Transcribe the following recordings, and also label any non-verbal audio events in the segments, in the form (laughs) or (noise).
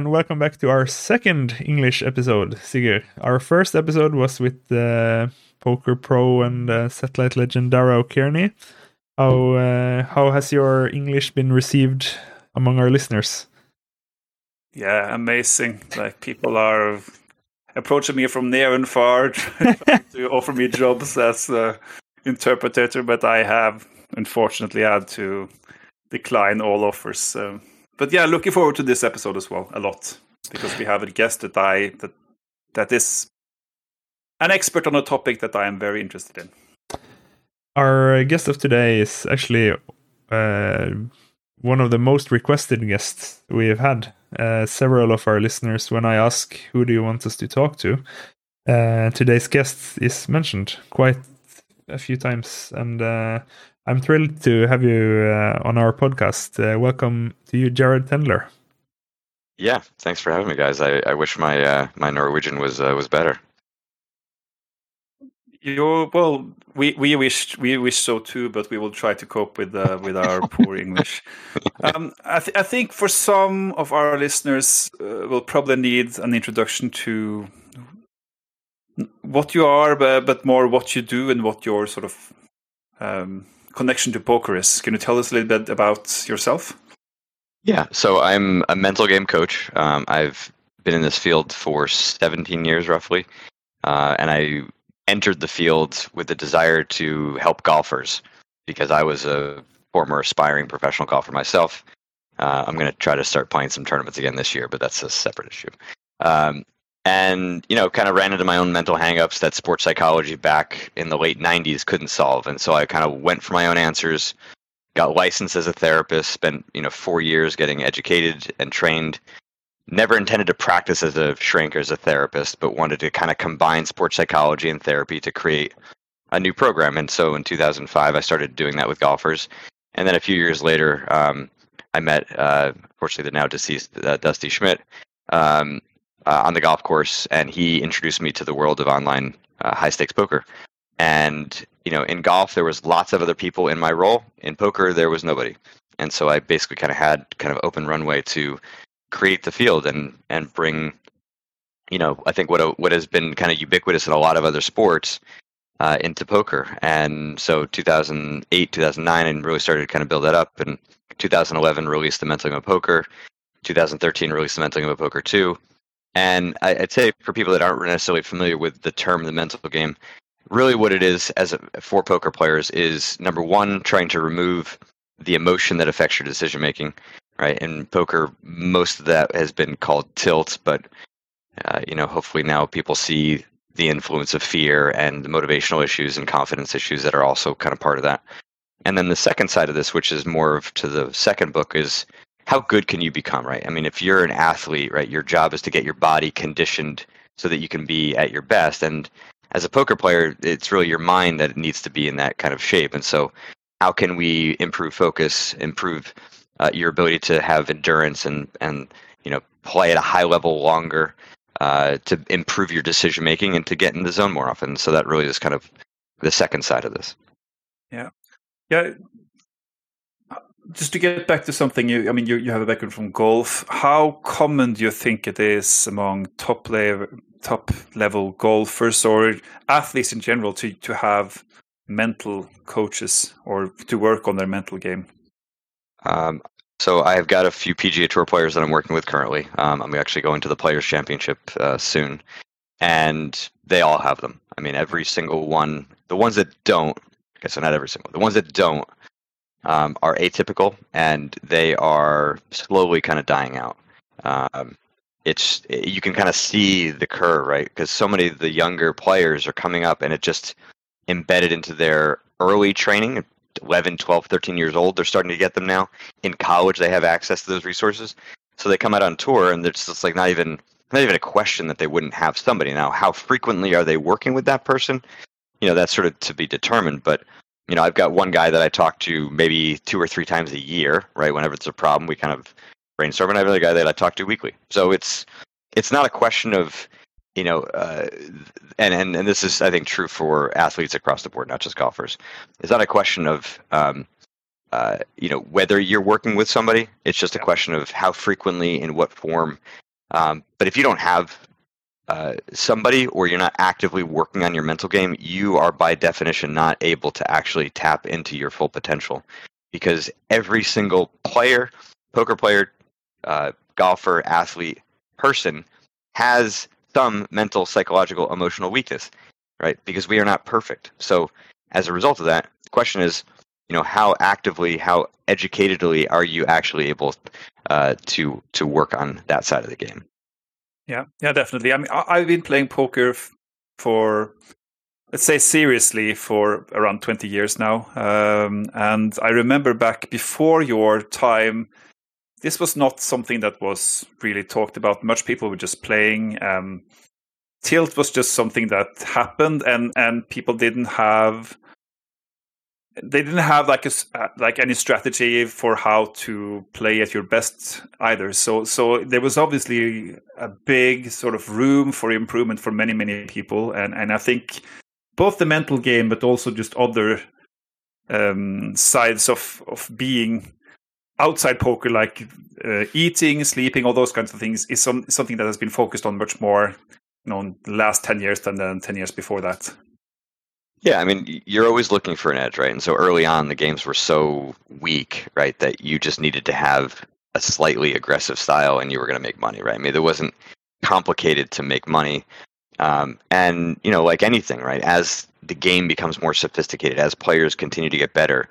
and welcome back to our second English episode, Sigurd. Our first episode was with uh, Poker Pro and uh, Satellite legend Dara O'Kearney. How uh, how has your English been received among our listeners? Yeah, amazing. Like people are approaching me from near and far (laughs) to (laughs) offer me jobs as an interpreter, but I have unfortunately had to decline all offers. But yeah, looking forward to this episode as well a lot because we have a guest that I that that is an expert on a topic that I am very interested in. Our guest of today is actually uh, one of the most requested guests we have had. Uh, several of our listeners, when I ask who do you want us to talk to, uh, today's guest is mentioned quite a few times, and uh, I'm thrilled to have you uh, on our podcast. Uh, welcome to you, Jared Tendler. Yeah, thanks for having me, guys. I, I wish my my Norwegian was was better. You well, we we wish we wish so too, but we will try to cope with uh, with our (laughs) poor English. Um, I, th- I think for some of our listeners, uh, will probably need an introduction to what you are, but, but more what you do and what your sort of um, connection to poker is. Can you tell us a little bit about yourself? Yeah, so I'm a mental game coach. Um, I've been in this field for 17 years roughly, uh, and I entered the field with the desire to help golfers because I was a former aspiring professional golfer myself. Uh, I'm going to try to start playing some tournaments again this year, but that's a separate issue. Um, and you know, kind of ran into my own mental hangups that sports psychology back in the late '90s couldn't solve, and so I kind of went for my own answers. Got licensed as a therapist, spent you know four years getting educated and trained, never intended to practice as a shrink or as a therapist, but wanted to kind of combine sports psychology and therapy to create a new program. And so in 2005, I started doing that with golfers. And then a few years later, um, I met, uh, unfortunately, the now deceased uh, Dusty Schmidt um, uh, on the golf course, and he introduced me to the world of online uh, high stakes poker. And you know, in golf, there was lots of other people in my role. In poker, there was nobody. And so I basically kind of had kind of open runway to create the field and and bring you know I think what what has been kind of ubiquitous in a lot of other sports uh, into poker and so 2008 2009 and really started to kind of build that up and 2011 released the mental game of poker 2013 released the mental game of poker 2 and I, would say for people that aren't necessarily familiar with the term the mental game really what it is as a, for poker players is number one trying to remove the emotion that affects your decision making right? In poker, most of that has been called tilt, but uh, you know, hopefully now people see the influence of fear and the motivational issues and confidence issues that are also kind of part of that. And then the second side of this, which is more of to the second book, is how good can you become, right? I mean, if you're an athlete, right, your job is to get your body conditioned so that you can be at your best. And as a poker player, it's really your mind that needs to be in that kind of shape. And so, how can we improve focus, improve uh, your ability to have endurance and and you know play at a high level longer uh, to improve your decision making and to get in the zone more often. So that really is kind of the second side of this. Yeah, yeah. Just to get back to something, you I mean, you, you have a background from golf. How common do you think it is among top level top level golfers or athletes in general to to have mental coaches or to work on their mental game? Um, so I have got a few PGA Tour players that I'm working with currently. Um, I'm actually going to the Players Championship uh, soon, and they all have them. I mean, every single one. The ones that don't, I guess not every single. The ones that don't um, are atypical, and they are slowly kind of dying out. Um, it's you can kind of see the curve, right? Because so many of the younger players are coming up, and it just embedded into their early training 11, 12, 13 years old. They're starting to get them now. In college, they have access to those resources. So they come out on tour, and it's just like not even not even a question that they wouldn't have somebody. Now, how frequently are they working with that person? You know, that's sort of to be determined. But you know, I've got one guy that I talk to maybe two or three times a year. Right, whenever it's a problem, we kind of brainstorm. And I have another guy that I talk to weekly. So it's it's not a question of you know, uh, and, and and this is I think true for athletes across the board, not just golfers. It's not a question of um, uh, you know whether you're working with somebody. It's just a question of how frequently, in what form, Um, but if you don't have uh, somebody or you're not actively working on your mental game, you are by definition not able to actually tap into your full potential because every single player, poker player, uh, golfer, athlete, person has some mental, psychological, emotional weakness, right? Because we are not perfect. So as a result of that, the question is, you know, how actively, how educatedly are you actually able uh, to to work on that side of the game? Yeah, yeah, definitely. I mean, I, have been playing poker f- for, let's say, seriously for around 20 years now. Um, and I remember back before your time, this was not something that was really talked about much. People were just playing. Um, tilt was just something that happened, and and people didn't have they didn't have like a uh, like any strategy for how to play at your best either. So so there was obviously a big sort of room for improvement for many many people. And and i think both the mental game but also just other um, sides of of being outside poker like uh, eating sleeping all those kinds of things is some, something that has been focused on much more you know in the last 10 years than the 10 years before that yeah, I mean, you're always looking for an edge, right? And so early on, the games were so weak, right, that you just needed to have a slightly aggressive style and you were going to make money, right? I mean, it wasn't complicated to make money. Um, and, you know, like anything, right, as the game becomes more sophisticated, as players continue to get better,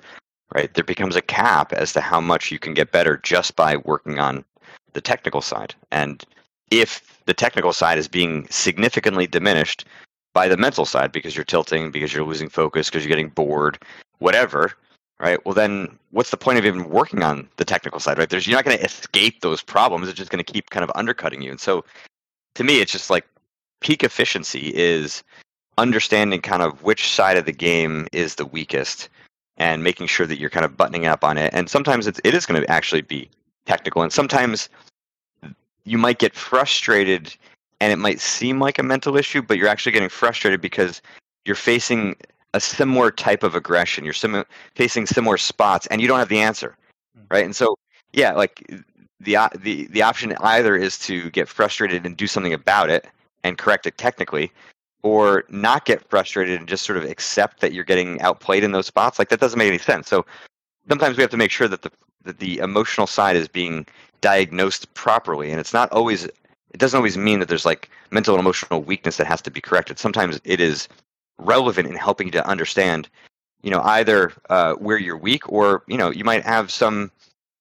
right, there becomes a cap as to how much you can get better just by working on the technical side. And if the technical side is being significantly diminished, by the mental side because you're tilting, because you're losing focus, because you're getting bored, whatever, right? Well, then what's the point of even working on the technical side, right? There's you're not going to escape those problems. It's just going to keep kind of undercutting you. And so, to me, it's just like peak efficiency is understanding kind of which side of the game is the weakest and making sure that you're kind of buttoning up on it. And sometimes it's, it is going to actually be technical, and sometimes you might get frustrated and it might seem like a mental issue, but you're actually getting frustrated because you're facing a similar type of aggression. You're sim- facing similar spots, and you don't have the answer, hmm. right? And so, yeah, like the the the option either is to get frustrated and do something about it and correct it technically, or not get frustrated and just sort of accept that you're getting outplayed in those spots. Like that doesn't make any sense. So sometimes we have to make sure that the that the emotional side is being diagnosed properly, and it's not always it doesn't always mean that there's like mental and emotional weakness that has to be corrected. Sometimes it is relevant in helping you to understand, you know, either uh, where you're weak or you know you might have some,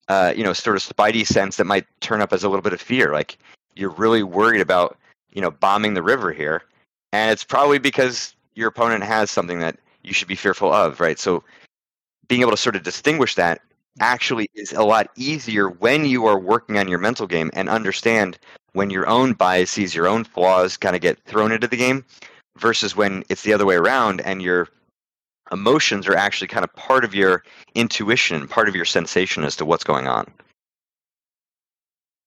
uh, you know, sort of spidey sense that might turn up as a little bit of fear. Like you're really worried about you know bombing the river here, and it's probably because your opponent has something that you should be fearful of, right? So being able to sort of distinguish that actually is a lot easier when you are working on your mental game and understand when your own biases, your own flaws kind of get thrown into the game versus when it's the other way around and your emotions are actually kind of part of your intuition, part of your sensation as to what's going on.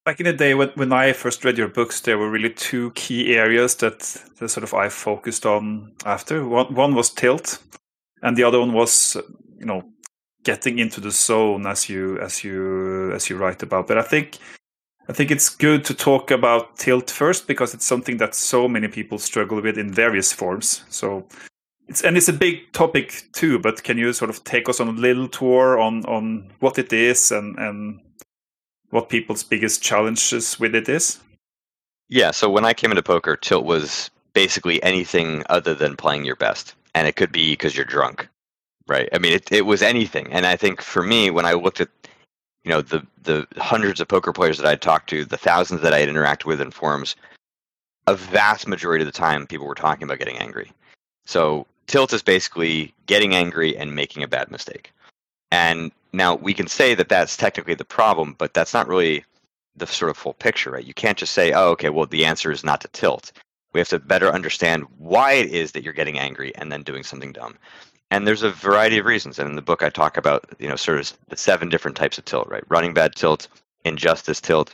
Back in the day when, when I first read your books, there were really two key areas that, that sort of I focused on after. One, one was tilt, and the other one was, you know, getting into the zone as you as you as you write about. But I think I think it's good to talk about tilt first because it's something that so many people struggle with in various forms. So it's and it's a big topic too. But can you sort of take us on a little tour on on what it is and and what people's biggest challenges with it is? Yeah. So when I came into poker, tilt was basically anything other than playing your best, and it could be because you're drunk, right? I mean, it it was anything. And I think for me, when I looked at you know the the hundreds of poker players that I'd talked to, the thousands that I had interacted with in forums, a vast majority of the time people were talking about getting angry. So tilt is basically getting angry and making a bad mistake. And now we can say that that's technically the problem, but that's not really the sort of full picture, right? You can't just say, "Oh, okay, well the answer is not to tilt." We have to better understand why it is that you're getting angry and then doing something dumb and there's a variety of reasons. And in the book, I talk about you know sort of the seven different types of tilt, right? Running bad tilt, injustice tilt,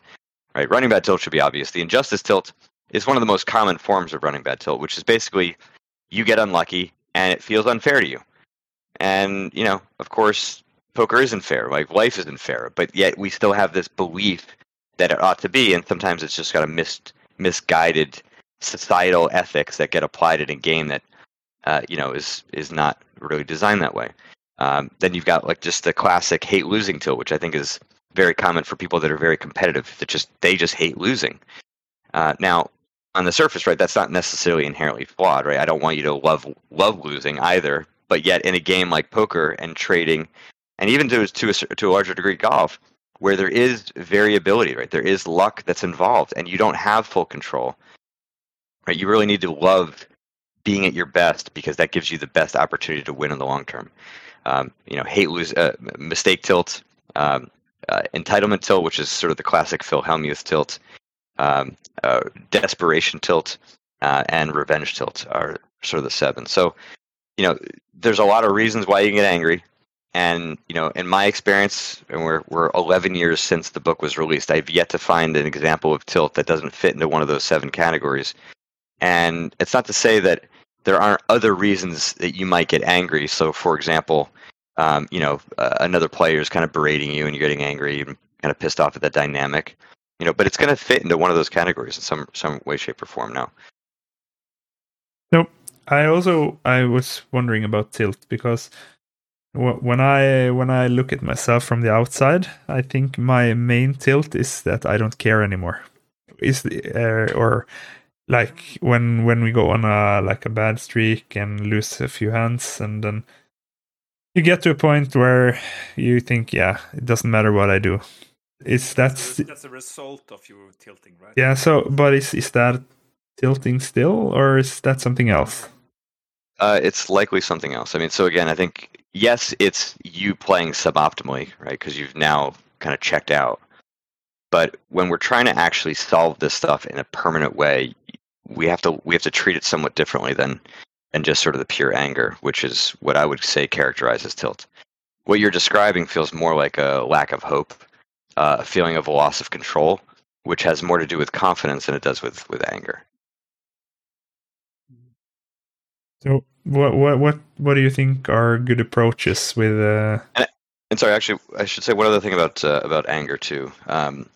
right? Running bad tilt should be obvious. The injustice tilt is one of the most common forms of running bad tilt, which is basically you get unlucky and it feels unfair to you. And you know, of course, poker isn't fair. Like life isn't fair, but yet we still have this belief that it ought to be, and sometimes it's just got a mis- misguided societal ethics that get applied in a game that uh, you know is is not really designed that way. Um, then you've got like just the classic hate losing tilt, which I think is very common for people that are very competitive. That just they just hate losing. Uh, now, on the surface, right, that's not necessarily inherently flawed, right? I don't want you to love love losing either, but yet in a game like poker and trading, and even to to a, to a larger degree golf, where there is variability, right? There is luck that's involved, and you don't have full control. Right? You really need to love being at your best because that gives you the best opportunity to win in the long term. Um, you know, hate lose, uh, mistake tilt, um, uh, entitlement tilt, which is sort of the classic Phil Hellmuth tilt, um, uh, desperation tilt, uh, and revenge tilt are sort of the seven. So, you know, there's a lot of reasons why you can get angry. And you know, in my experience, and we're we're 11 years since the book was released, I've yet to find an example of tilt that doesn't fit into one of those seven categories. And it's not to say that there aren't other reasons that you might get angry. So, for example, um, you know, uh, another player is kind of berating you, and you're getting angry and kind of pissed off at that dynamic. You know, but it's going to fit into one of those categories in some some way, shape, or form now. Nope. I also I was wondering about tilt because when I when I look at myself from the outside, I think my main tilt is that I don't care anymore. Is the, uh, or like when when we go on a like a bad streak and lose a few hands, and then you get to a point where you think, yeah, it doesn't matter what I do. Is that's that's a result of you tilting, right? Yeah. So, but is is that tilting still, or is that something else? Uh, it's likely something else. I mean, so again, I think yes, it's you playing suboptimally, right? Because you've now kind of checked out. But when we're trying to actually solve this stuff in a permanent way, we have to we have to treat it somewhat differently than than just sort of the pure anger, which is what I would say characterizes tilt. What you're describing feels more like a lack of hope, uh, a feeling of a loss of control, which has more to do with confidence than it does with with anger. So what what what what do you think are good approaches with? Uh... And, and sorry, actually, I should say one other thing about uh, about anger too. Um,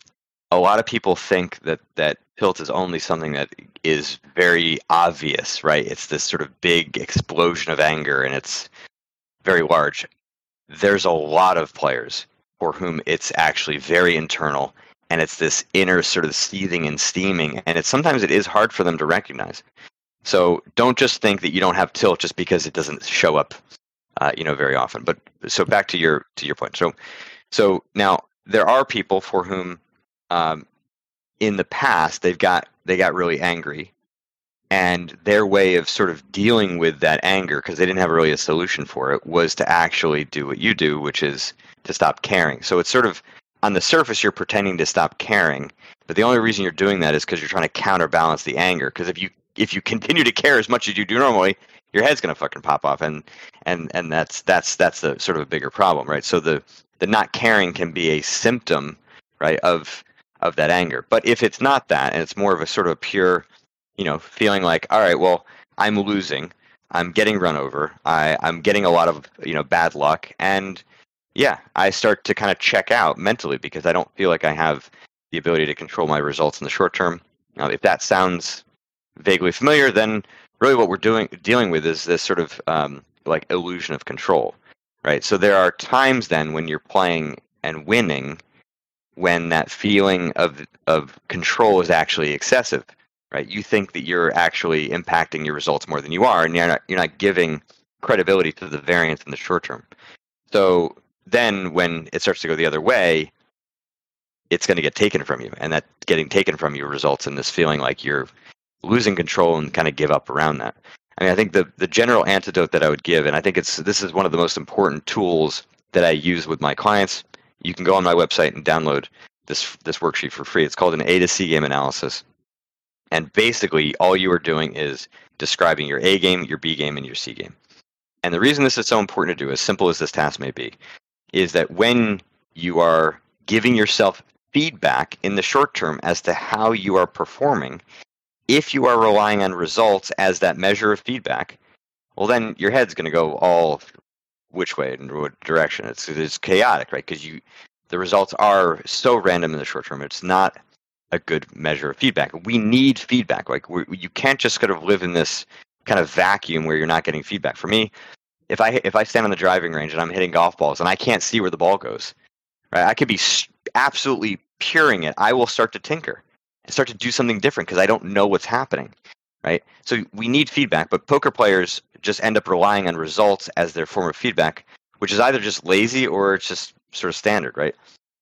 a lot of people think that that tilt is only something that is very obvious, right? It's this sort of big explosion of anger, and it's very large. There's a lot of players for whom it's actually very internal, and it's this inner sort of seething and steaming, and it's sometimes it is hard for them to recognize. So don't just think that you don't have tilt just because it doesn't show up, uh, you know, very often. But so back to your to your point. So so now there are people for whom, um, in the past, they've got they got really angry, and their way of sort of dealing with that anger because they didn't have really a solution for it was to actually do what you do, which is to stop caring. So it's sort of on the surface you're pretending to stop caring, but the only reason you're doing that is because you're trying to counterbalance the anger. Because if you if you continue to care as much as you do normally, your head's gonna fucking pop off, and and and that's that's that's the sort of a bigger problem, right? So the the not caring can be a symptom, right, of of that anger. But if it's not that, and it's more of a sort of a pure, you know, feeling like, all right, well, I'm losing, I'm getting run over, I I'm getting a lot of you know bad luck, and yeah, I start to kind of check out mentally because I don't feel like I have the ability to control my results in the short term. Now, if that sounds vaguely familiar, then really what we're doing dealing with is this sort of um, like illusion of control, right? So there are times then when you're playing and winning when that feeling of of control is actually excessive, right? You think that you're actually impacting your results more than you are, and you're not you're not giving credibility to the variance in the short term. So then when it starts to go the other way, it's going to get taken from you, and that getting taken from you results in this feeling like you're losing control and kind of give up around that. I mean, I think the the general antidote that I would give, and I think it's this is one of the most important tools that I use with my clients. You can go on my website and download this this worksheet for free. It's called an A to C game analysis, and basically all you are doing is describing your A game, your B game, and your C game. And the reason this is so important to do, as simple as this task may be, is that when you are giving yourself feedback in the short term as to how you are performing, if you are relying on results as that measure of feedback, well, then your head's going to go all which way and what direction. It's it's chaotic, right? Because you the results are so random in the short term. It's not a good measure of feedback. We need feedback. Like you can't just kind of live in this kind of vacuum where you're not getting feedback. For me, if I if I stand on the driving range and I'm hitting golf balls and I can't see where the ball goes, right? I could be absolutely puring it. I will start to tinker and start to do something different because I don't know what's happening, right? So we need feedback, but poker players just end up relying on results as their form of feedback, which is either just lazy or it's just sort of standard, right?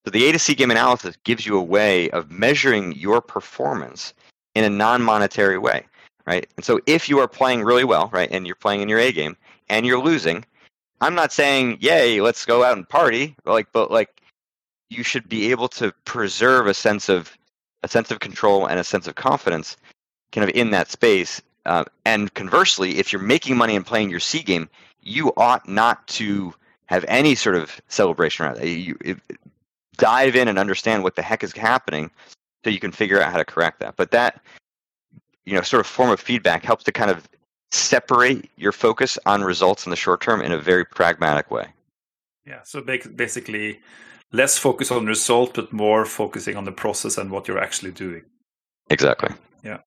So the A to C game analysis gives you a way of measuring your performance in a non-monetary way, right? And so if you are playing really well, right, and you're playing in your A game and you're losing, I'm not saying, "Yay, let's go out and party," like, but like, you should be able to preserve a sense of a sense of control and a sense of confidence, kind of in that space. Uh, and conversely, if you're making money and playing your C game, you ought not to have any sort of celebration around that. You, it, dive in and understand what the heck is happening so you can figure out how to correct that. But that, you know, sort of form of feedback helps to kind of separate your focus on results in the short term in a very pragmatic way. Yeah. So basically, less focus on result, but more focusing on the process and what you're actually doing. Exactly. Yeah.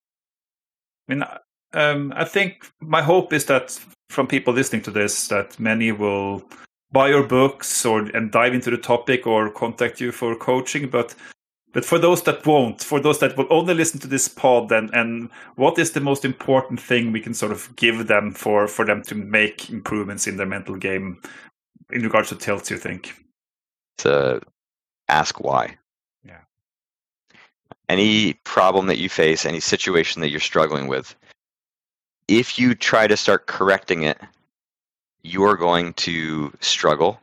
I mean, um, I think my hope is that from people listening to this, that many will buy your books or and dive into the topic or contact you for coaching but but for those that won't for those that will only listen to this pod and and what is the most important thing we can sort of give them for for them to make improvements in their mental game in regards to tilts you think? To ask why any problem that you face any situation that you're struggling with if you try to start correcting it you're going to struggle.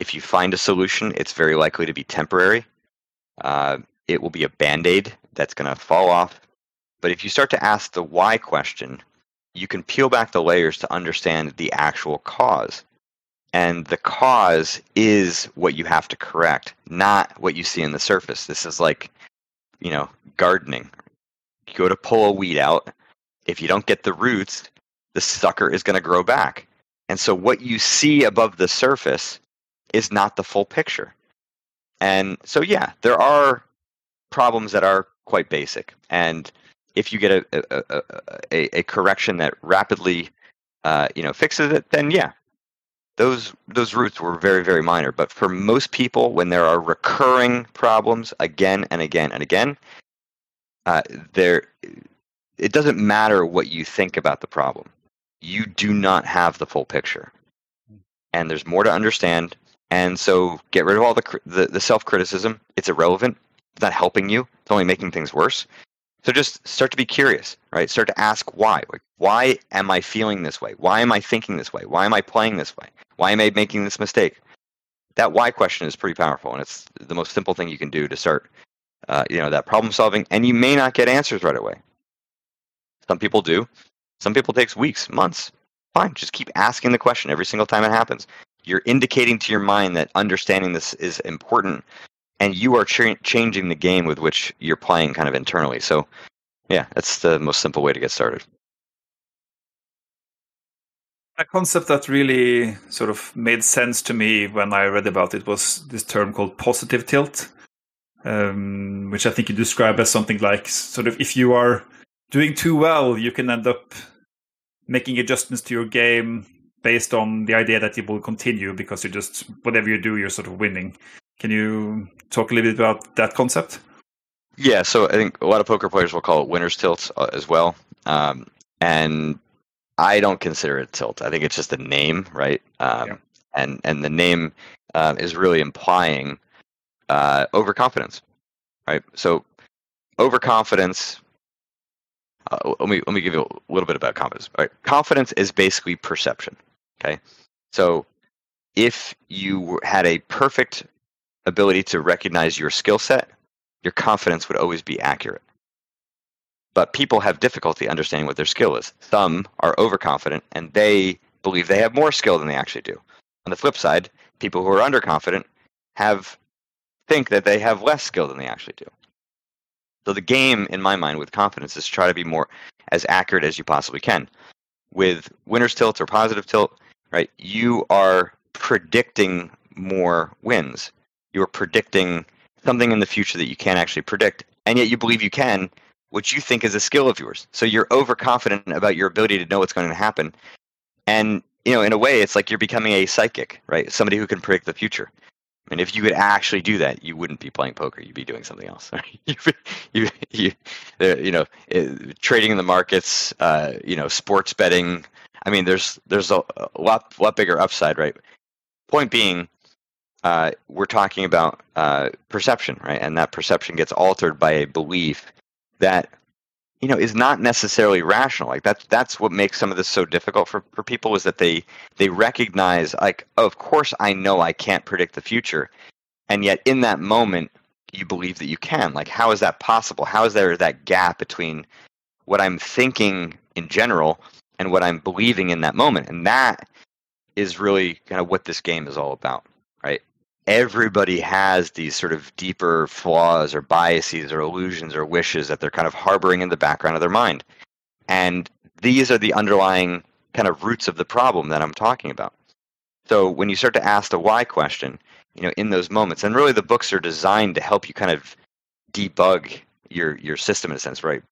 If you find a solution, it's very likely to be temporary. Uh, it will be a band aid that's going to fall off. But if you start to ask the why question, you can peel back the layers to understand the actual cause. And the cause is what you have to correct, not what you see in the surface. This is like, you know, gardening. You go to pull a weed out. If you don't get the roots, the sucker is going to grow back. And so what you see above the surface is not the full picture. And so, yeah, there are problems that are quite basic. And if you get a, a, a, a correction that rapidly, uh, you know, fixes it, then yeah, those those roots were very very minor. But for most people, when there are recurring problems again and again and again, uh, there it doesn't matter what you think about the problem you do not have the full picture. And there's more to understand. And so get rid of all the, the, the self criticism. It's irrelevant. It's not helping you, it's only making things worse. So just start to be curious, right? Start to ask why. Like, why am I feeling this way? Why am I thinking this way? Why am I playing this way? Why am I making this mistake? That why question is pretty powerful, and it's the most simple thing you can do to start, uh, you know, that problem solving. And you may not get answers right away. Some people do. Some people takes weeks, months. Fine, just keep asking the question every single time it happens. You're indicating to your mind that understanding this is important, and you are ch- changing the game with which you're playing kind of internally. So, yeah, that's the most simple way to get started. A concept that really sort of made sense to me when I read about it was this term called positive tilt, um, which I think you describe as something like sort of if you are doing too well, you can end up making adjustments to your game based on the idea that it will continue because you just whatever you do, you're sort of winning. Can you talk a little bit about that concept? Yeah, so I think a lot of poker players will call it winner's tilt uh, as well, um, and I don't consider it tilt. I think it's just a name, right? Um, yeah. And and the name uh, is really implying uh, overconfidence, right? So overconfidence uh, let me let me give you a little bit about confidence. All right, confidence is basically perception. Okay, so if you had a perfect ability to recognize your skill set, your confidence would always be accurate. But people have difficulty understanding what their skill is. Some are overconfident and they believe they have more skill than they actually do. On the flip side, people who are underconfident have think that they have less skill than they actually do. So the game, in my mind, with confidence is try to be more as accurate as you possibly can. With winner's tilt or positive tilt, right? You are predicting more wins. You are predicting something in the future that you can't actually predict, and yet you believe you can, which you think is a skill of yours. So you're overconfident about your ability to know what's going to happen. And you know, in a way, it's like you're becoming a psychic, right? Somebody who can predict the future. And if you could actually do that, you wouldn't be playing poker. You'd be doing something else. (laughs) you, you, you, uh, you know, uh, trading in the markets, uh, you know, sports betting. I mean, there's there's a, a lot lot bigger upside, right? Point being, uh, we're talking about uh, perception, right? And that perception gets altered by a belief that you know is not necessarily rational. Like that's that's what makes some of this so difficult for, for people is that they they recognize like oh, of course i know i can't predict the future. And yet in that moment you believe that you can. Like how is that possible? How is there that gap between what i'm thinking in general and what i'm believing in that moment? And that is really kind of what this game is all about right everybody has these sort of deeper flaws or biases or illusions or wishes that they're kind of harboring in the background of their mind. And these are the underlying kind of roots of the problem that I'm talking about. So when you start to ask the why question, you know, in those moments, and really the books are designed to help you kind of debug your your system in a sense, right?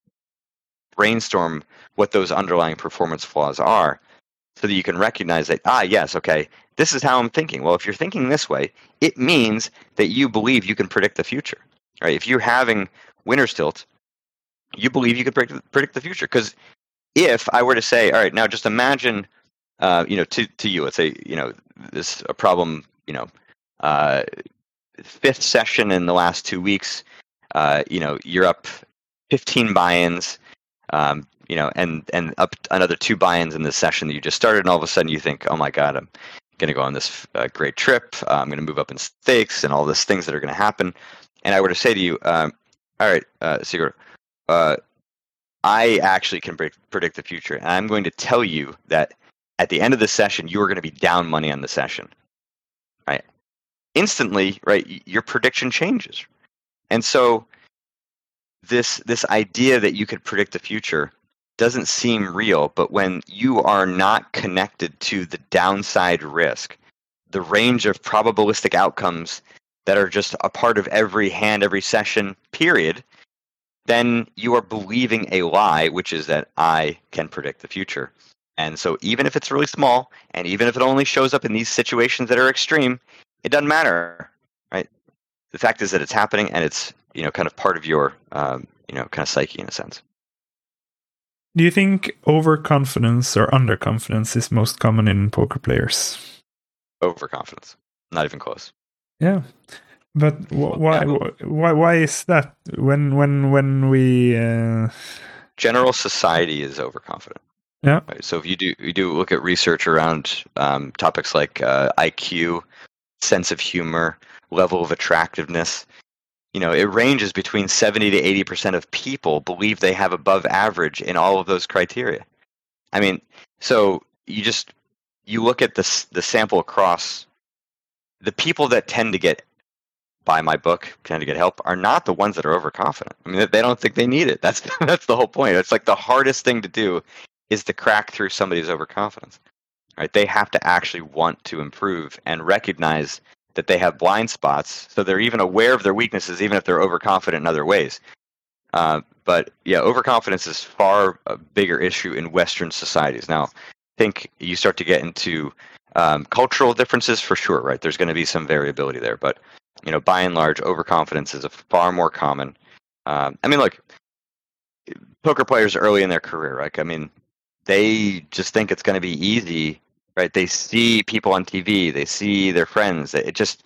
Brainstorm what those underlying performance flaws are so that you can recognize that, ah, yes, okay, this is how I'm thinking. Well, if you're thinking this way, it means that you believe you can predict the future. Right? If you're having winner's tilt, you believe you can predict, predict the future. Because if I were to say, all right, now just imagine, uh, you know, to, to you, let's say, you know, this a problem, you know, uh, fifth session in the last two weeks, uh, you know, you're up 15 buy-ins. Um, you know, and and up another two buy-ins in this session that you just started, and all of a sudden you think, oh my god, I'm going to go on this uh, great trip. Uh, I'm going to move up in stakes and all these things that are going to happen. And I were to say to you, um, all right, uh, Sigurd, uh, I actually can pre- predict the future, and I'm going to tell you that at the end of the session, you are going to be down money on the session. Right? Instantly, right? Your prediction changes, and so this this idea that you could predict the future doesn't seem real, but when you are not connected to the downside risk, the range of probabilistic outcomes that are just a part of every hand, every session, period, then you are believing a lie, which is that I can predict the future. And so, even if it's really small, and even if it only shows up in these situations that are extreme, it doesn't matter, right? The fact is that it's happening, and it's you know kind of part of your um, you know kind of psyche in a sense. Do you think overconfidence or underconfidence is most common in poker players? Overconfidence, not even close. Yeah, but wh- why? Why? Why is that? When when when we uh... general society is overconfident. Yeah. Right? So if you do you do look at research around um, topics like uh, IQ, sense of humor, level of attractiveness, you know it ranges between 70 to 80 percent of people believe they have above average in all of those criteria. I mean so you just you look at the the sample across the people that tend to get buy my book tend to get help are not the ones that are overconfident. I mean they don't think they need it. That's (laughs) that's the whole point. It's like the hardest thing to do is to crack through somebody's overconfidence right? They have to actually want to improve and recognize that they have blind spots, so they're even aware of their weaknesses, even if they're overconfident in other ways. Uh, but yeah, overconfidence is far a bigger issue in Western societies. Now, I think you start to get into um, cultural differences for sure, right? There's going to be some variability there, but you know, by and large, overconfidence is a far more common. Um, I mean, look, poker players early in their career, right? I mean, they just think it's going to be easy right? They see people on TV, they see their friends. It just,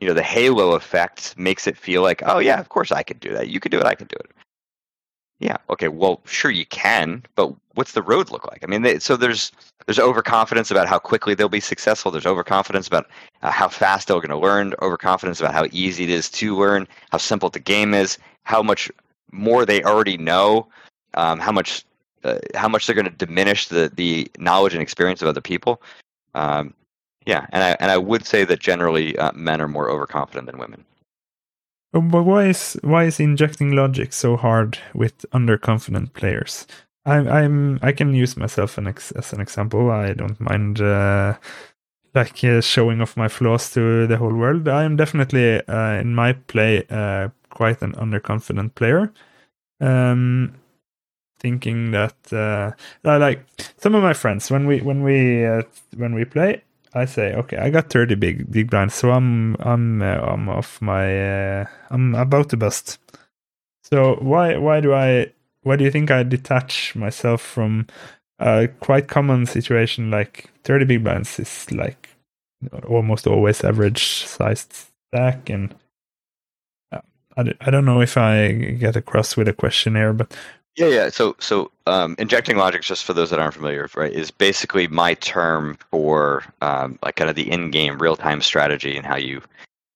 you know, the halo effect makes it feel like, oh yeah, of course I could do that. You could do it. I could do it. Yeah. Okay. Well, sure you can, but what's the road look like? I mean, they, so there's there's overconfidence about how quickly they'll be successful. There's overconfidence about uh, how fast they're going to learn. Overconfidence about how easy it is to learn. How simple the game is. How much more they already know. Um, how much uh, how much they're going to diminish the the knowledge and experience of other people. Um, yeah, and I and I would say that generally uh, men are more overconfident than women. But why is why is injecting logic so hard with underconfident players? I'm I'm I can use myself an ex, as an example. I don't mind uh, like uh, showing off my flaws to the whole world. I am definitely uh, in my play uh, quite an underconfident player. Um, thinking that uh, like some of my friends when we when we uh, when we play, I say, okay, I got thirty big big blinds, so I'm I'm uh, I'm off my uh, I'm about to bust. So why why do I why do you think I detach myself from a quite common situation like 30 big blinds is like almost always average sized stack and I, I don't know if I get across with a question here, but yeah, yeah. So, so um, injecting logic, just for those that aren't familiar, right, is basically my term for um, like kind of the in-game real-time strategy and how you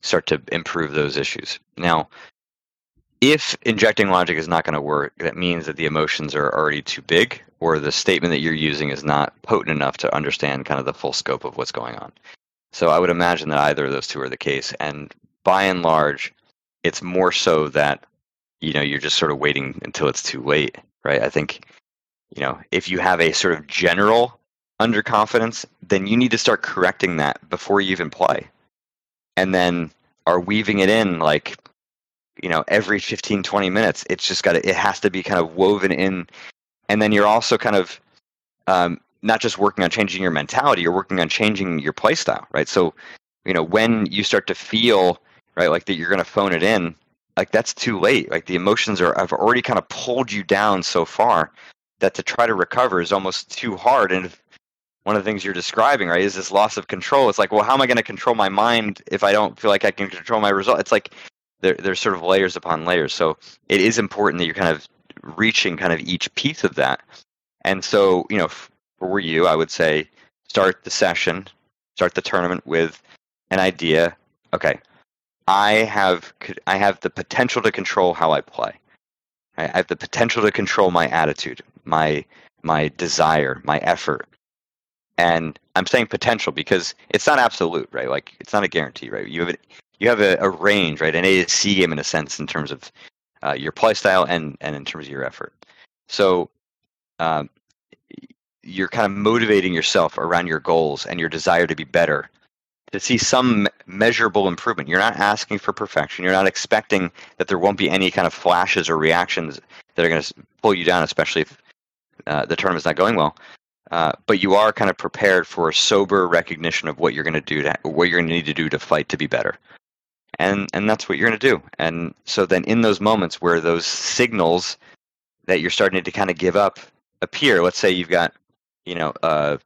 start to improve those issues. Now, if injecting logic is not going to work, that means that the emotions are already too big, or the statement that you're using is not potent enough to understand kind of the full scope of what's going on. So I would imagine that either of those two are the case, and by and large, it's more so that you know you're just sort of waiting until it's too late right? I think you know if you have a sort of general underconfidence then you need to start correcting that before you even play. And then are weaving it in like you know every 15 20 minutes it's just got to it has to be kind of woven in. And then you're also kind of um, not just working on changing your mentality you're working on changing your play style right? So you know when you start to feel right like that you're going to phone it in like that's too late. Like the emotions are have already kind of pulled you down so far that to try to recover is almost too hard. And one of the things you're describing, right, is this loss of control. It's like, well, how am I going to control my mind if I don't feel like I can control my result? It's like there, there's sort of layers upon layers. So it is important that you're kind of reaching kind of each piece of that. And so, you know, for you, I would say start the session, start the tournament with an idea. Okay, I have I have the potential to control how I play. I have the potential to control my attitude, my my desire, my effort. And I'm saying potential because it's not absolute, right? Like it's not a guarantee, right? You have a, you have a, a range, right? An A to C game in a sense in terms of uh, your play style and and in terms of your effort. So um, you're kind of motivating yourself around your goals and your desire to be better to see some measurable improvement. You're not asking for perfection. You're not expecting that there won't be any kind of flashes or reactions that are going to pull you down, especially if uh, the tournament's not going well. Uh, but you are kind of prepared for a sober recognition of what you're going to do, to, what you're going to need to do to fight to be better, and and that's what you're going to do. And so then, in those moments where those signals that you're starting to kind of give up appear, let's say you've got, you know, uh,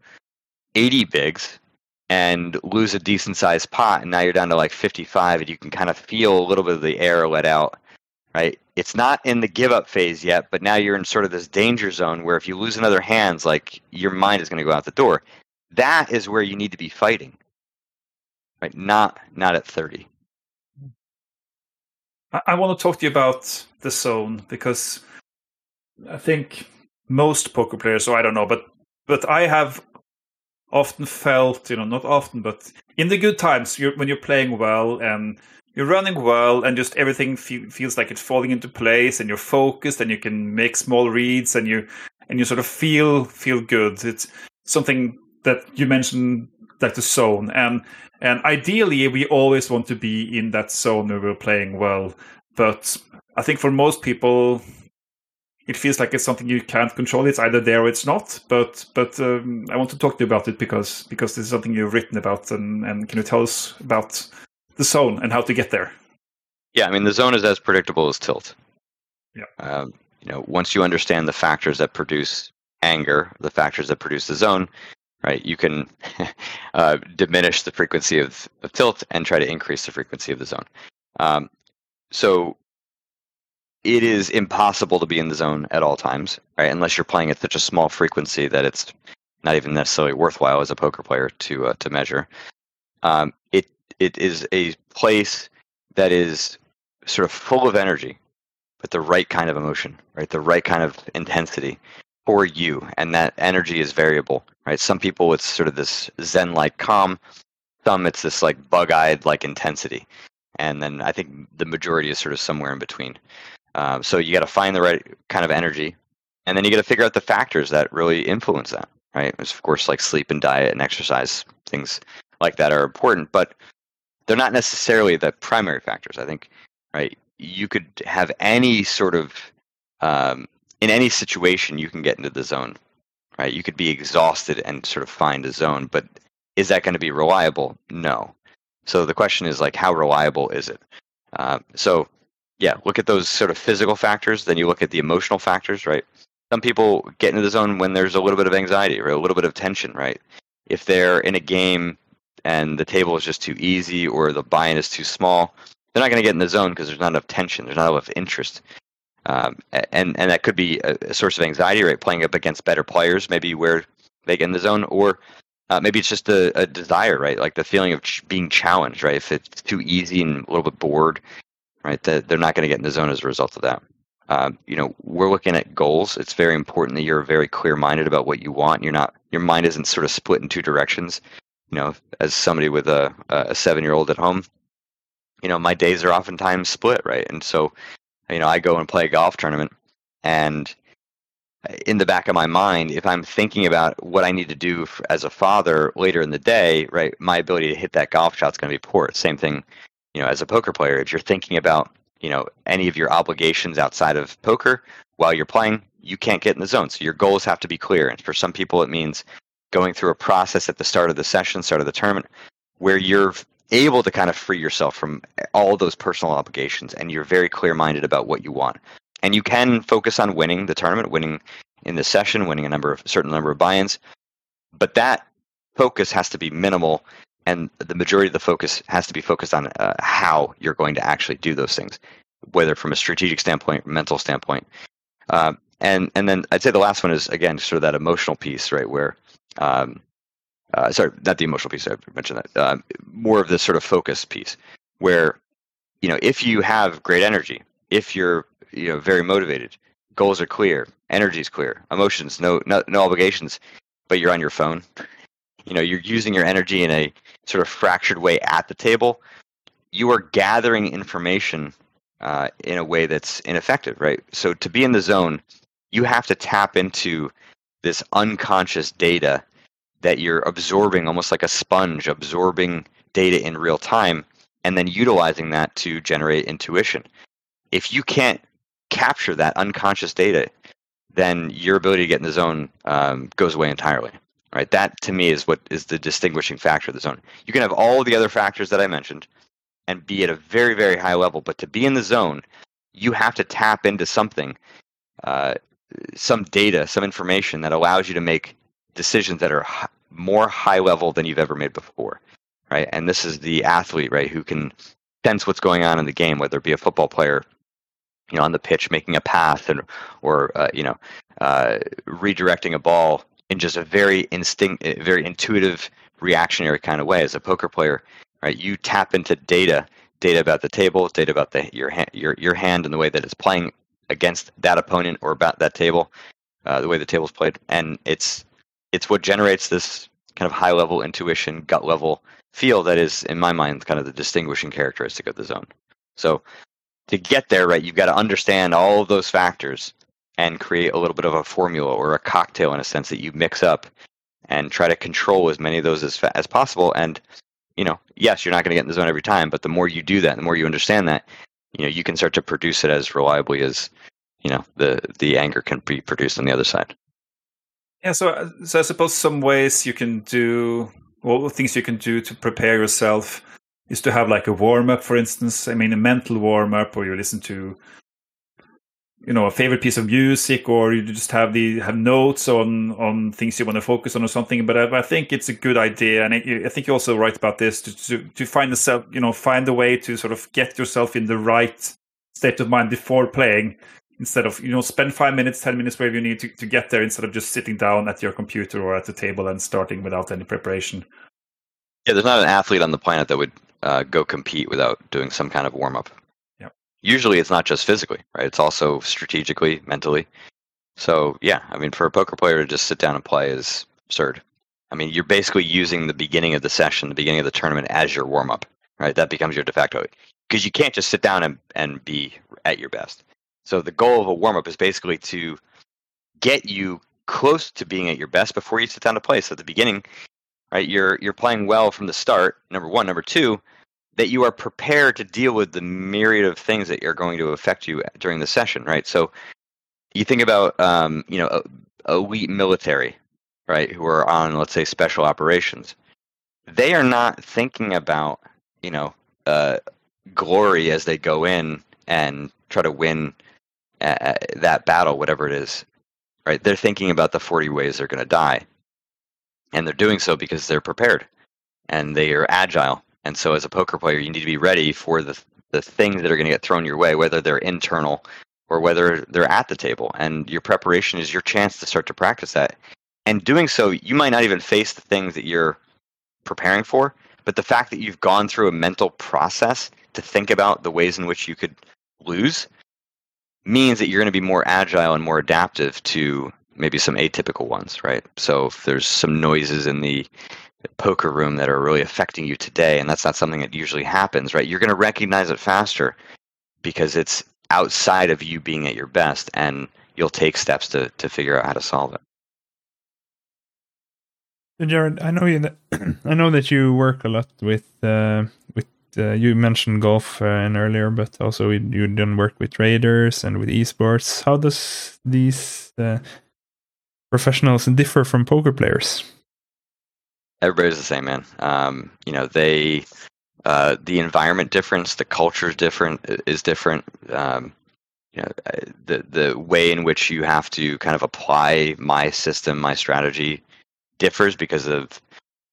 80 bigs and lose a decent sized pot and now you're down to like 55 and you can kind of feel a little bit of the air let out right? It's not in the give up phase yet but now you're in sort of this danger zone where if you lose another hands like your mind is going to go out the door. That is where you need to be fighting. Right not not at 30 i, want to talk to you about the zone because i think most poker players so i don't know but but i have often felt, you know, not often, but in the good times, you're, when you're playing well and you're running well and just everything fe- feels like it's falling into place and you're focused and you can make small reads and you and you sort of feel feel good. It's something that you mentioned like the zone and and ideally we always want to be in that zone where we're playing well. But I think for most people it feels like it's something you can't control. It's either there or it's not. But but um, I want to talk to you about it because because this is something you've written about. And, and can you tell us about the zone and how to get there? Yeah, I mean the zone is as predictable as tilt. Yeah. Um, you know, once you understand the factors that produce anger, the factors that produce the zone, right? You can (laughs) uh, diminish the frequency of, of tilt and try to increase the frequency of the zone. Um, so it is impossible to be in the zone at all times, right? Unless you're playing at such a small frequency that it's not even necessarily worthwhile as a poker player to uh, to measure. Um, it it is a place that is sort of full of energy, but the right kind of emotion, right? The right kind of intensity for you, and that energy is variable, right? Some people it's sort of this zen-like calm, some it's this like bug-eyed like intensity, and then I think the majority is sort of somewhere in between. Um, so you got to find the right kind of energy, and then you got to figure out the factors that really influence that. Right? It's of course like sleep and diet and exercise things like that are important, but they're not necessarily the primary factors. I think, right? You could have any sort of um, in any situation you can get into the zone, right? You could be exhausted and sort of find a zone, but is that going to be reliable? No. So the question is like, how reliable is it? Uh, so yeah, look at those sort of physical factors. Then you look at the emotional factors, right? Some people get into the zone when there's a little bit of anxiety or a little bit of tension, right? If they're in a game and the table is just too easy or the buy-in is too small, they're not going to get in the zone because there's not enough tension, there's not enough interest, um, and and that could be a, a, source of anxiety, right? Playing up against better players, maybe where they get in the zone, or uh, maybe it's just a, a, desire, right? Like the feeling of ch- being challenged, right? If it's too easy and a little bit bored, right? That they're not going to get in the zone as a result of that. Um, you know, we're looking at goals. It's very important that you're very clear-minded about what you want. You're not your mind isn't sort of split in two directions. You know, as somebody with a a seven-year-old at home, you know, my days are oftentimes split, right? And so, you know, I go and play a golf tournament, and in the back of my mind, if I'm thinking about what I need to do as a father later in the day, right, my ability to hit that golf shot is going to be poor. Same thing, you know, as a poker player. If you're thinking about, you know, any of your obligations outside of poker while you're playing, you can't get in the zone. So your goals have to be clear. And for some people, it means going through a process at the start of the session, start of the tournament, where you're able to kind of free yourself from all those personal obligations and you're very clear minded about what you want and you can focus on winning the tournament, winning in the session, winning a number of certain number of buy-ins, but that focus has to be minimal, and the majority of the focus has to be focused on uh, how you're going to actually do those things, whether from a strategic standpoint, mental standpoint, uh, and and then I'd say the last one is again sort of that emotional piece, right? Where um, uh, sorry, not the emotional piece. I mentioned that. Uh, more of this sort of focus piece, where you know if you have great energy, if you're you know very motivated goals are clear energy is clear emotions no, no no obligations but you're on your phone you know you're using your energy in a sort of fractured way at the table you are gathering information uh, in a way that's ineffective right so to be in the zone you have to tap into this unconscious data that you're absorbing almost like a sponge absorbing data in real time and then utilizing that to generate intuition if you can't capture that unconscious data, then your ability to get in the zone um, goes away entirely. Right? That to me is what is the distinguishing factor of the zone. You can have all the other factors that I mentioned and be at a very, very high level, but to be in the zone, you have to tap into something, uh, some data, some information that allows you to make decisions that are h- more high level than you've ever made before. Right? And this is the athlete, right, who can sense what's going on in the game, whether it be a football player you know, on the pitch, making a pass and or uh, you know, uh, redirecting a ball in just a very instinct, eh, very intuitive, reactionary kind of way. As a poker player, right, you tap into data, data about the table, data about the your hand, your your hand, and the way that it's playing against that opponent or about that table, uh, the way the table's played, and it's it's what generates this kind of high level intuition, gut level feel that is, in my mind, kind of the distinguishing characteristic of the zone. So to get there, right, you've got to understand all of those factors and create a little bit of a formula or a cocktail in a sense that you mix up and try to control as many of those as as possible. And you know, yes, you're not going to get in the zone every time, but the more you do that, the more you understand that, you know, you can start to produce it as reliably as you know the the anger can be produced on the other side. Yeah, so uh, so I suppose some ways you can do well things you can do to prepare yourself is to have like a warm up, for instance. I mean, a mental warm up, or you listen to, you know, a favorite piece of music, or you just have the have notes on on things you want to focus on or something. But I, I think it's a good idea, and I, I think you're also right about this to, to to find yourself, you know, find a way to sort of get yourself in the right state of mind before playing instead of you know spend five minutes ten minutes wherever you need to, to get there instead of just sitting down at your computer or at the table and starting without any preparation yeah there's not an athlete on the planet that would uh, go compete without doing some kind of warm up. Yep. Usually, it's not just physically, right? It's also strategically, mentally. So yeah, I mean, for a poker player to just sit down and play is absurd. I mean, you're basically using the beginning of the session, the beginning of the tournament as your warm up, right? That becomes your de facto because you can't just sit down and, and be at your best. So the goal of a warm up is basically to get you close to being at your best before you sit down to play. So at the beginning, right? You're you're playing well from the start. Number one, number two, that you are prepared to deal with the myriad of things that are going to affect you during the session, right? So you think about um, you know elite military, right, who are on let's say special operations. They are not thinking about you know uh, glory as they go in and try to win uh, that battle, whatever it is, right? They're thinking about the 40 ways they're going to die. And they're doing so because they're prepared and they are agile. And so, as a poker player, you need to be ready for the, the things that are going to get thrown your way, whether they're internal or whether they're at the table. And your preparation is your chance to start to practice that. And doing so, you might not even face the things that you're preparing for, but the fact that you've gone through a mental process to think about the ways in which you could lose means that you're going to be more agile and more adaptive to maybe some atypical ones, right? So if there's some noises in the poker room that are really affecting you today, and that's not something that usually happens, right? You're going to recognize it faster because it's outside of you being at your best, and you'll take steps to to figure out how to solve it. Jared, I know you. (clears throat) I know that you work a lot with uh, with uh, you mentioned golf uh, earlier, but also you done work with traders and with esports. How does these uh, professionals differ from poker players? Everybody's the same, man. Um, you know, they uh, the environment difference, the culture is different is different. Um, you know, the the way in which you have to kind of apply my system, my strategy differs because of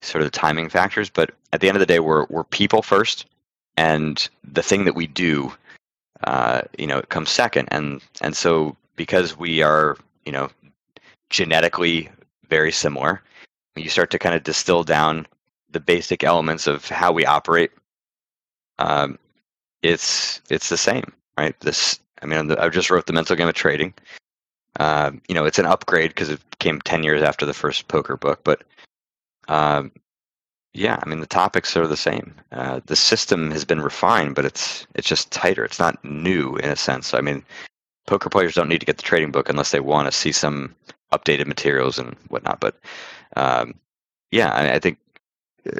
sort of the timing factors. But at the end of the day, we're we're people first, and the thing that we do, uh, you know, comes second. And and so because we are, you know, genetically very similar, you start to kind of distill down the basic elements of how we operate. Um, it's it's the same, right? This, I mean, I just wrote the mental game of trading. Uh, you know, it's an upgrade because it came ten years after the first poker book, but um, yeah, I mean the topics are the same. Uh, the system has been refined, but it's it's just tighter. It's not new in a sense. I mean, poker players don't need to get the trading book unless they want to see some updated materials and whatnot. But um, yeah, I, I think uh,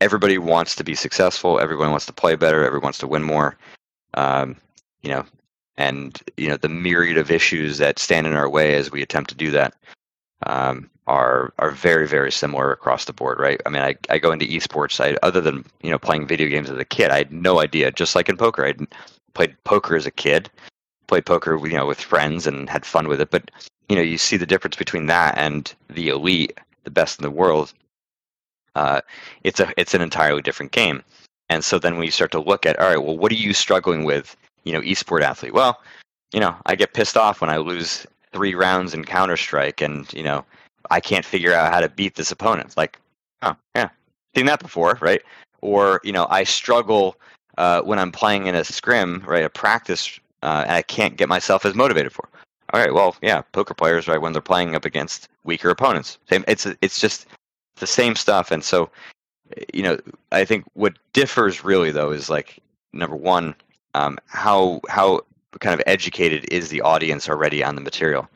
everybody wants to be successful. Everyone wants to play better. Everyone wants to win more. Um, you know, and you know the myriad of issues that stand in our way as we attempt to do that. Um, are are very very similar across the board, right? I mean, I, I go into esports. I other than you know playing video games as a kid, I had no idea. Just like in poker, I played poker as a kid, played poker you know with friends and had fun with it. But you know, you see the difference between that and the elite, the best in the world. Uh, it's a it's an entirely different game. And so then when you start to look at, all right, well, what are you struggling with? You know, esport athlete. Well, you know, I get pissed off when I lose three rounds in Counter Strike, and you know, I can't figure out how to beat this opponent. like, oh yeah, seen that before, right? Or you know, I struggle uh, when I'm playing in a scrim, right, a practice, uh, and I can't get myself as motivated for. All right, well, yeah, poker players, right, when they're playing up against weaker opponents, same. It's it's just the same stuff, and so you know, I think what differs really though is like number one, um, how how kind of educated is the audience already on the material.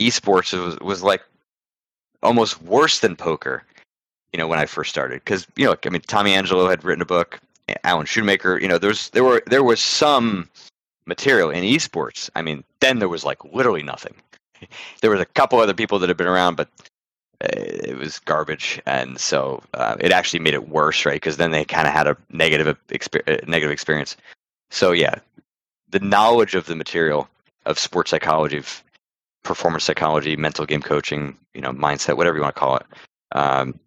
Esports was was like almost worse than poker. You know, when I first started, because you know, I mean, Tommy Angelo had written a book, Alan Schoonmaker. You know, there's there were there was some material in esports. I mean, then there was like literally nothing. (laughs) There was a couple other people that had been around, but uh, it was garbage, and so uh, it actually made it worse, right? Because then they kind of had a negative exper- uh, negative experience. So yeah, the knowledge of the material of sports psychology, of performance psychology, mental game coaching, you know, mindset, whatever you want to call it, um,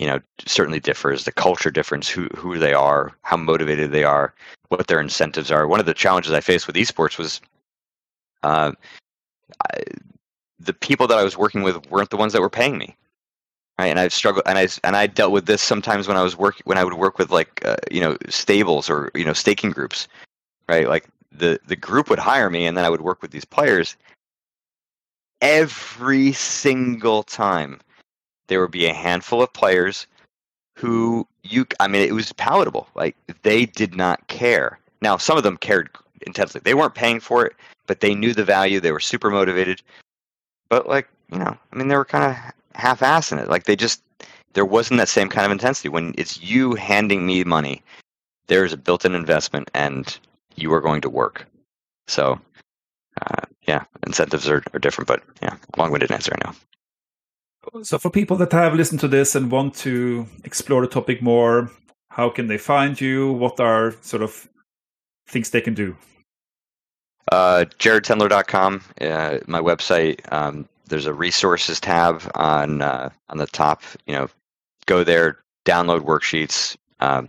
you know, certainly differs. The culture difference, who who they are, how motivated they are, what their incentives are. One of the challenges I faced with esports was, uh, I, the people that I was working with weren't the ones that were paying me. Right, and I've struggled, and I and I dealt with this sometimes when I was work when I would work with like uh, you know stables or you know staking groups, right? Like the the group would hire me, and then I would work with these players, every single time there would be a handful of players who you I mean it was palatable. Like they did not care. Now some of them cared intensely. They weren't paying for it, but they knew the value. They were super motivated. But like, you know, I mean they were kind of half assing it. Like they just there wasn't that same kind of intensity. When it's you handing me money, there is a built-in investment, and you are going to work. So, uh, yeah, incentives are, are different, but yeah, long-winded answer, I know. So, for people that have listened to this and want to explore the topic more, how can they find you? What are sort of things they can do? Uh, jaredtendler.com, uh, my website. Um, there's a resources tab on uh, on the top. You know, go there, download worksheets. Um,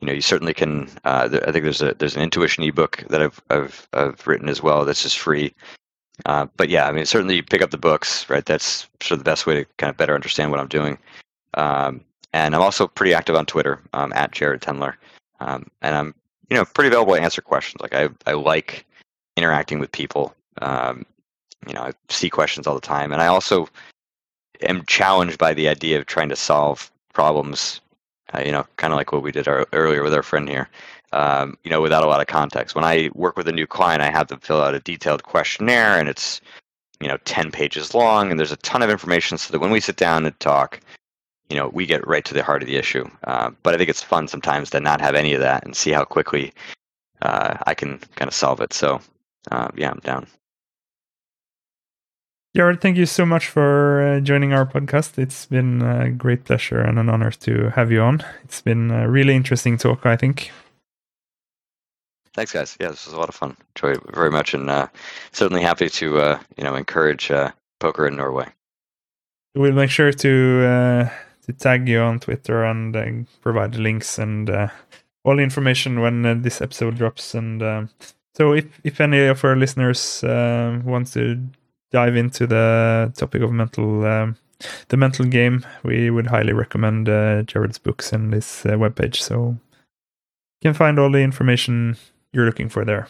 you know, you certainly can. Uh, I think there's a there's an intuition ebook that I've I've, I've written as well. That's just free. Uh, but yeah, I mean, certainly you pick up the books, right? That's sort of the best way to kind of better understand what I'm doing. Um, and I'm also pretty active on Twitter um, at Jared Tendler, um, and I'm you know pretty available to answer questions. Like I I like interacting with people. Um, you know, I see questions all the time, and I also am challenged by the idea of trying to solve problems. Uh, you know, kind of like what we did our, earlier with our friend here. Um, you know, without a lot of context. When I work with a new client, I have them fill out a detailed questionnaire, and it's you know 10 pages long, and there's a ton of information, so that when we sit down and talk, you know, we get right to the heart of the issue. Uh, but I think it's fun sometimes to not have any of that and see how quickly uh, I can kind of solve it. So, uh, yeah, I'm down. Jared, thank you so much for uh, joining our podcast. It's been a great pleasure and an honor to have you on. It's been a really interesting talk, I think. Thanks, guys. Yeah, this was a lot of fun. Enjoy it very much, and uh, certainly happy to uh, you know encourage uh, poker in Norway. We'll make sure to uh, to tag you on Twitter and uh, provide links and all the information when this episode drops. And um, so, if if any of our listeners want to dive into the topic of mental um, the mental game, we would highly recommend uh, Jared's books and his uh, webpage. So you can find all the information you're looking for there.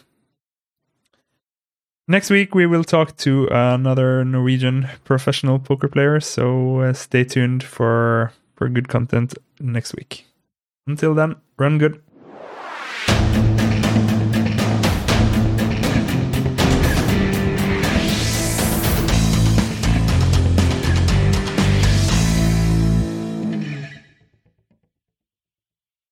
Next week, we will talk to another Norwegian professional poker player. So uh, stay tuned for for good content next week. Until then, run good.